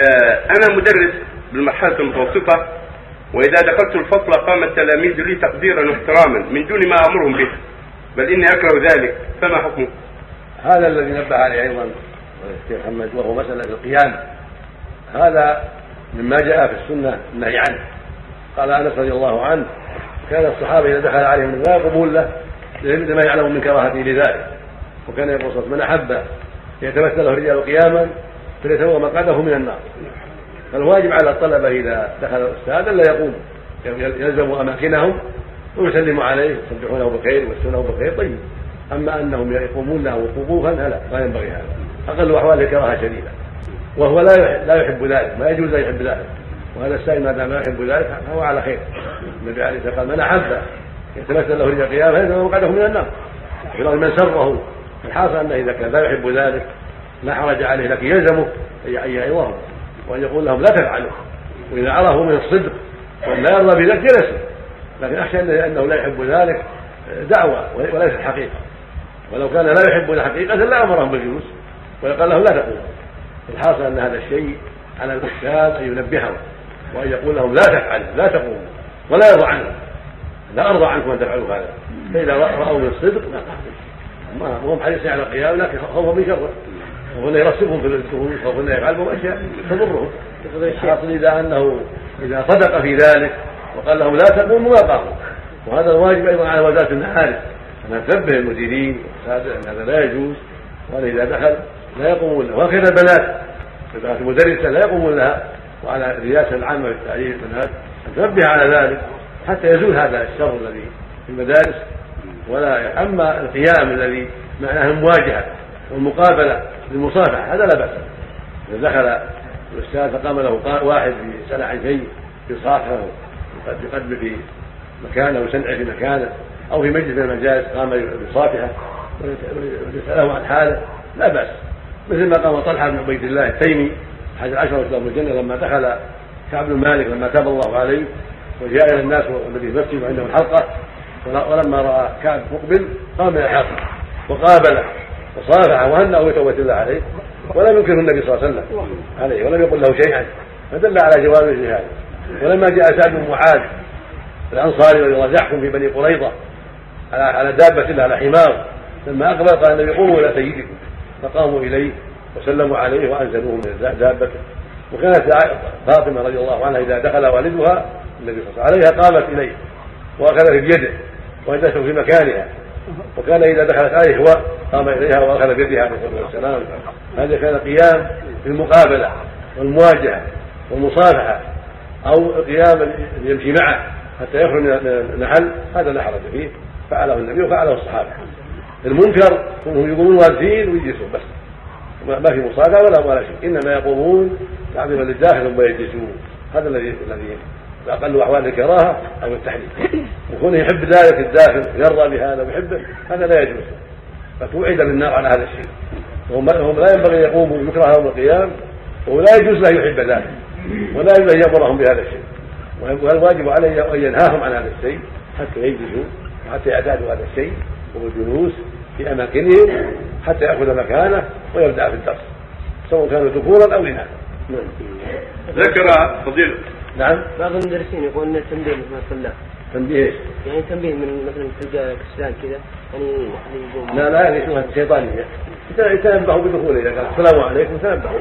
آه، أنا مدرس بالمرحلة المتوسطة وإذا دخلت الفصل قام التلاميذ لي تقديرا واحتراما من دون ما أمرهم به بل إني أكره ذلك. فما حكمه؟ هذا الذي نبه عليه أيضا الشيخ محمد وهو مسألة القيام. هذا مما جاء في السنة النهي عنه. قال أنس رضي الله عنه كان الصحابة إذا دخل عليهم لا يقومون له لما يعلم من كراهته لذلك. وكان يقول من أحب يتمثل الرجال قياما فليتبوأ مقعده من النار. فالواجب على الطلبة إذا دخل الأستاذ الا يقوم. يلزموا أماكنهم ويسلموا عليه يسبحونه بالخير ويسلمونه بالخير. طيب. أما أنهم يقومون له وقوفا فلا ما ينبغي هذا. أقل احواله كراهه شديده وهو لا لا يحب ذلك ما يجوز أن يحب ذلك. وهذا السائل ما دام لا يحب ذلك فهو على خير. النبي عليه الصلاة والسلام من أحب يتمثل له رجال قيامه فإنه مقعده من النار. من سره. الحاصل انه إذا كان لا يحب ذلك لا حرج عليه لكن يلزمه ان يعظهم وأن يقول لهم لا تفعلوا. وإذا عرفوا من الصدق وأن لا يرضى بذلك جلسوا. لكن اخشى انه لا يحب ذلك دعوة وليست حقيقه ولو كان لا يحب حقيقه لا أمرهم بالجلوس. ويقال لهم لا تقوموا الحاصل أن هذا الشيء على الأستاذ أن ينبههم وأن يقول لهم لا تفعلوا لا تقوموا ولا يرضى عنهم. لا أرضى عنكم أن تفعلوا هذا. فإذا رأوا من الصدق ما هم حريصين على القيام لكن خوفا من شره وهنا يرسبهم في الدخول وهنا يفعل بهم أشياء تضرهم. الحاصل إذا أنه إذا صدق في ذلك وقال لهم لا تقوموا ما قاموا وهذا الواجب أيضا على وزارة المعارف أن تنبه المديرين أن هذا لا يجوز وأن إذا دخل لا يقومون له. وهكذا البنات إذا المدرسة لا يقومون لها وعلى الرئاسه العامه للتعليم البنات أن تنبه على ذلك حتى يزول هذا الشر الذي في المدارس. ولا أما القيام الذي معناه المواجهه والمقابلة للمصافحة هذا لا بأس. إذا دخل الأستاذ فقام له واحد عن شيء يصافحه يقدم في مكانه ويسمع في مكانه أو في مجلس من المجالس قام يصافحه ويساله عن حاله لا بأس. مثل ما قام طلحة بن عبيد الله التيمي احد العشره اسلام الجنة لما دخل كعب بن مالك لما تاب الله عليه وجاء إلى الناس والذي يمثل عنده الحلقة ولما رأى كعب مقبل قام إلى الحلقة وقابله. وصافحه وهنأه بتوبة الله عليه ولم ينكره النبي صلى الله عليه وسلم عليه ولم يقل له شيئا. فدل على جواز الجهاد. ولما جاء سعد بن معاذ الأنصاري رضي الله يحكم في بني قريظة على على دابة على حمار لما أقبل قال النبي قوموا إلى سيدكم. فقاموا إليه وسلموا عليه وأنزلوه من دابته. وكانت فاطمة رضي الله عنها إذا دخل والدها النبي صلى الله عليه وسلم عليها قامت إليه وأخذت بيده وجلسوا في مكانها. وكان إذا دخلت عليه هو قام إليها وأخذ بيدها عليه الصلاة والسلام. هذا كان قيام بالمقابلة والمواجهة والمصافحة أو قيام يمشي معه حتى يخرج من المحل. هذا لا حرج فيه. فعله النبي وفعله الصحابة. المنكر هم يقومون واقفين ويجلسون بس. ما في مصافحة ولا ولا شيء. إنما يقومون تعظيما للداخل ثم يجلسون. هذا الذي الذي أقل أحوال الكراهة أو التحريم. وكونه يحب ذلك الداخل يرضى بهذا ويحبه هذا لا يجوز. فتوعد بالنار على هذا الشيء. وهم لا ينبغي أن يقوموا يكره يوم القيامة ولا يجوز له يحب ذلك ولا يجوز أن يأمرهم بهذا الشيء. والواجب عليه أن ينهاهم عن هذا الشيء حتى يجلسوا وحتى يعتادوا هذا الشيء وهو الجلوس في أماكنهم حتى يأخذ مكانه ويبدأ في الدرس سواء كانوا ذكورا أو إناثا. نعم. ذكر فضيلة. نعم. بعض المدرسين يقول ان التنبيه مثل الطلاب تنبيه. إيش؟ يعني تنبيه من مثلا تلقى كسلان كذا يعني يقوم لا لا هذه شبهه شيطانيه يتنبهوا بدخوله إذا قال السلام عليكم تنبهوا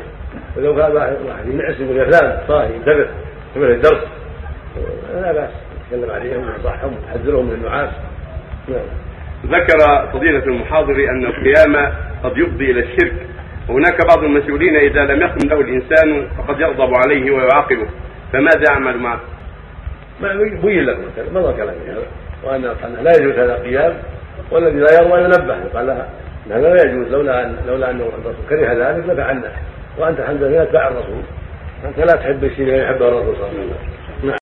ولو قال واحد ينعس يقول يا فلان صاحي انتبه. انتبه للدرس لا بأس. يتكلم عليهم وينصحهم ويحذرهم من النعاس. نعم. ذكر فضيلة المحاضر أن القيامة قد يفضي إلى الشرك. وهناك بعض المسؤولين إذا لم يقم له الإنسان فقد يغضب عليه ويعاقبه. فماذا يعمل معه؟ ما بين لكم مضى كلامي هذا وان لا يجوز هذا القيام والذي لا يرضى ينبه. قال لها هذا لا يجوز لولا ان لولا أنه الرسول كره ذلك لفعلنا وأنت الحمد لله تبع الرسول. أنت لا تحب الشيء اللي يحبه الرسول صلى الله عليه وسلم.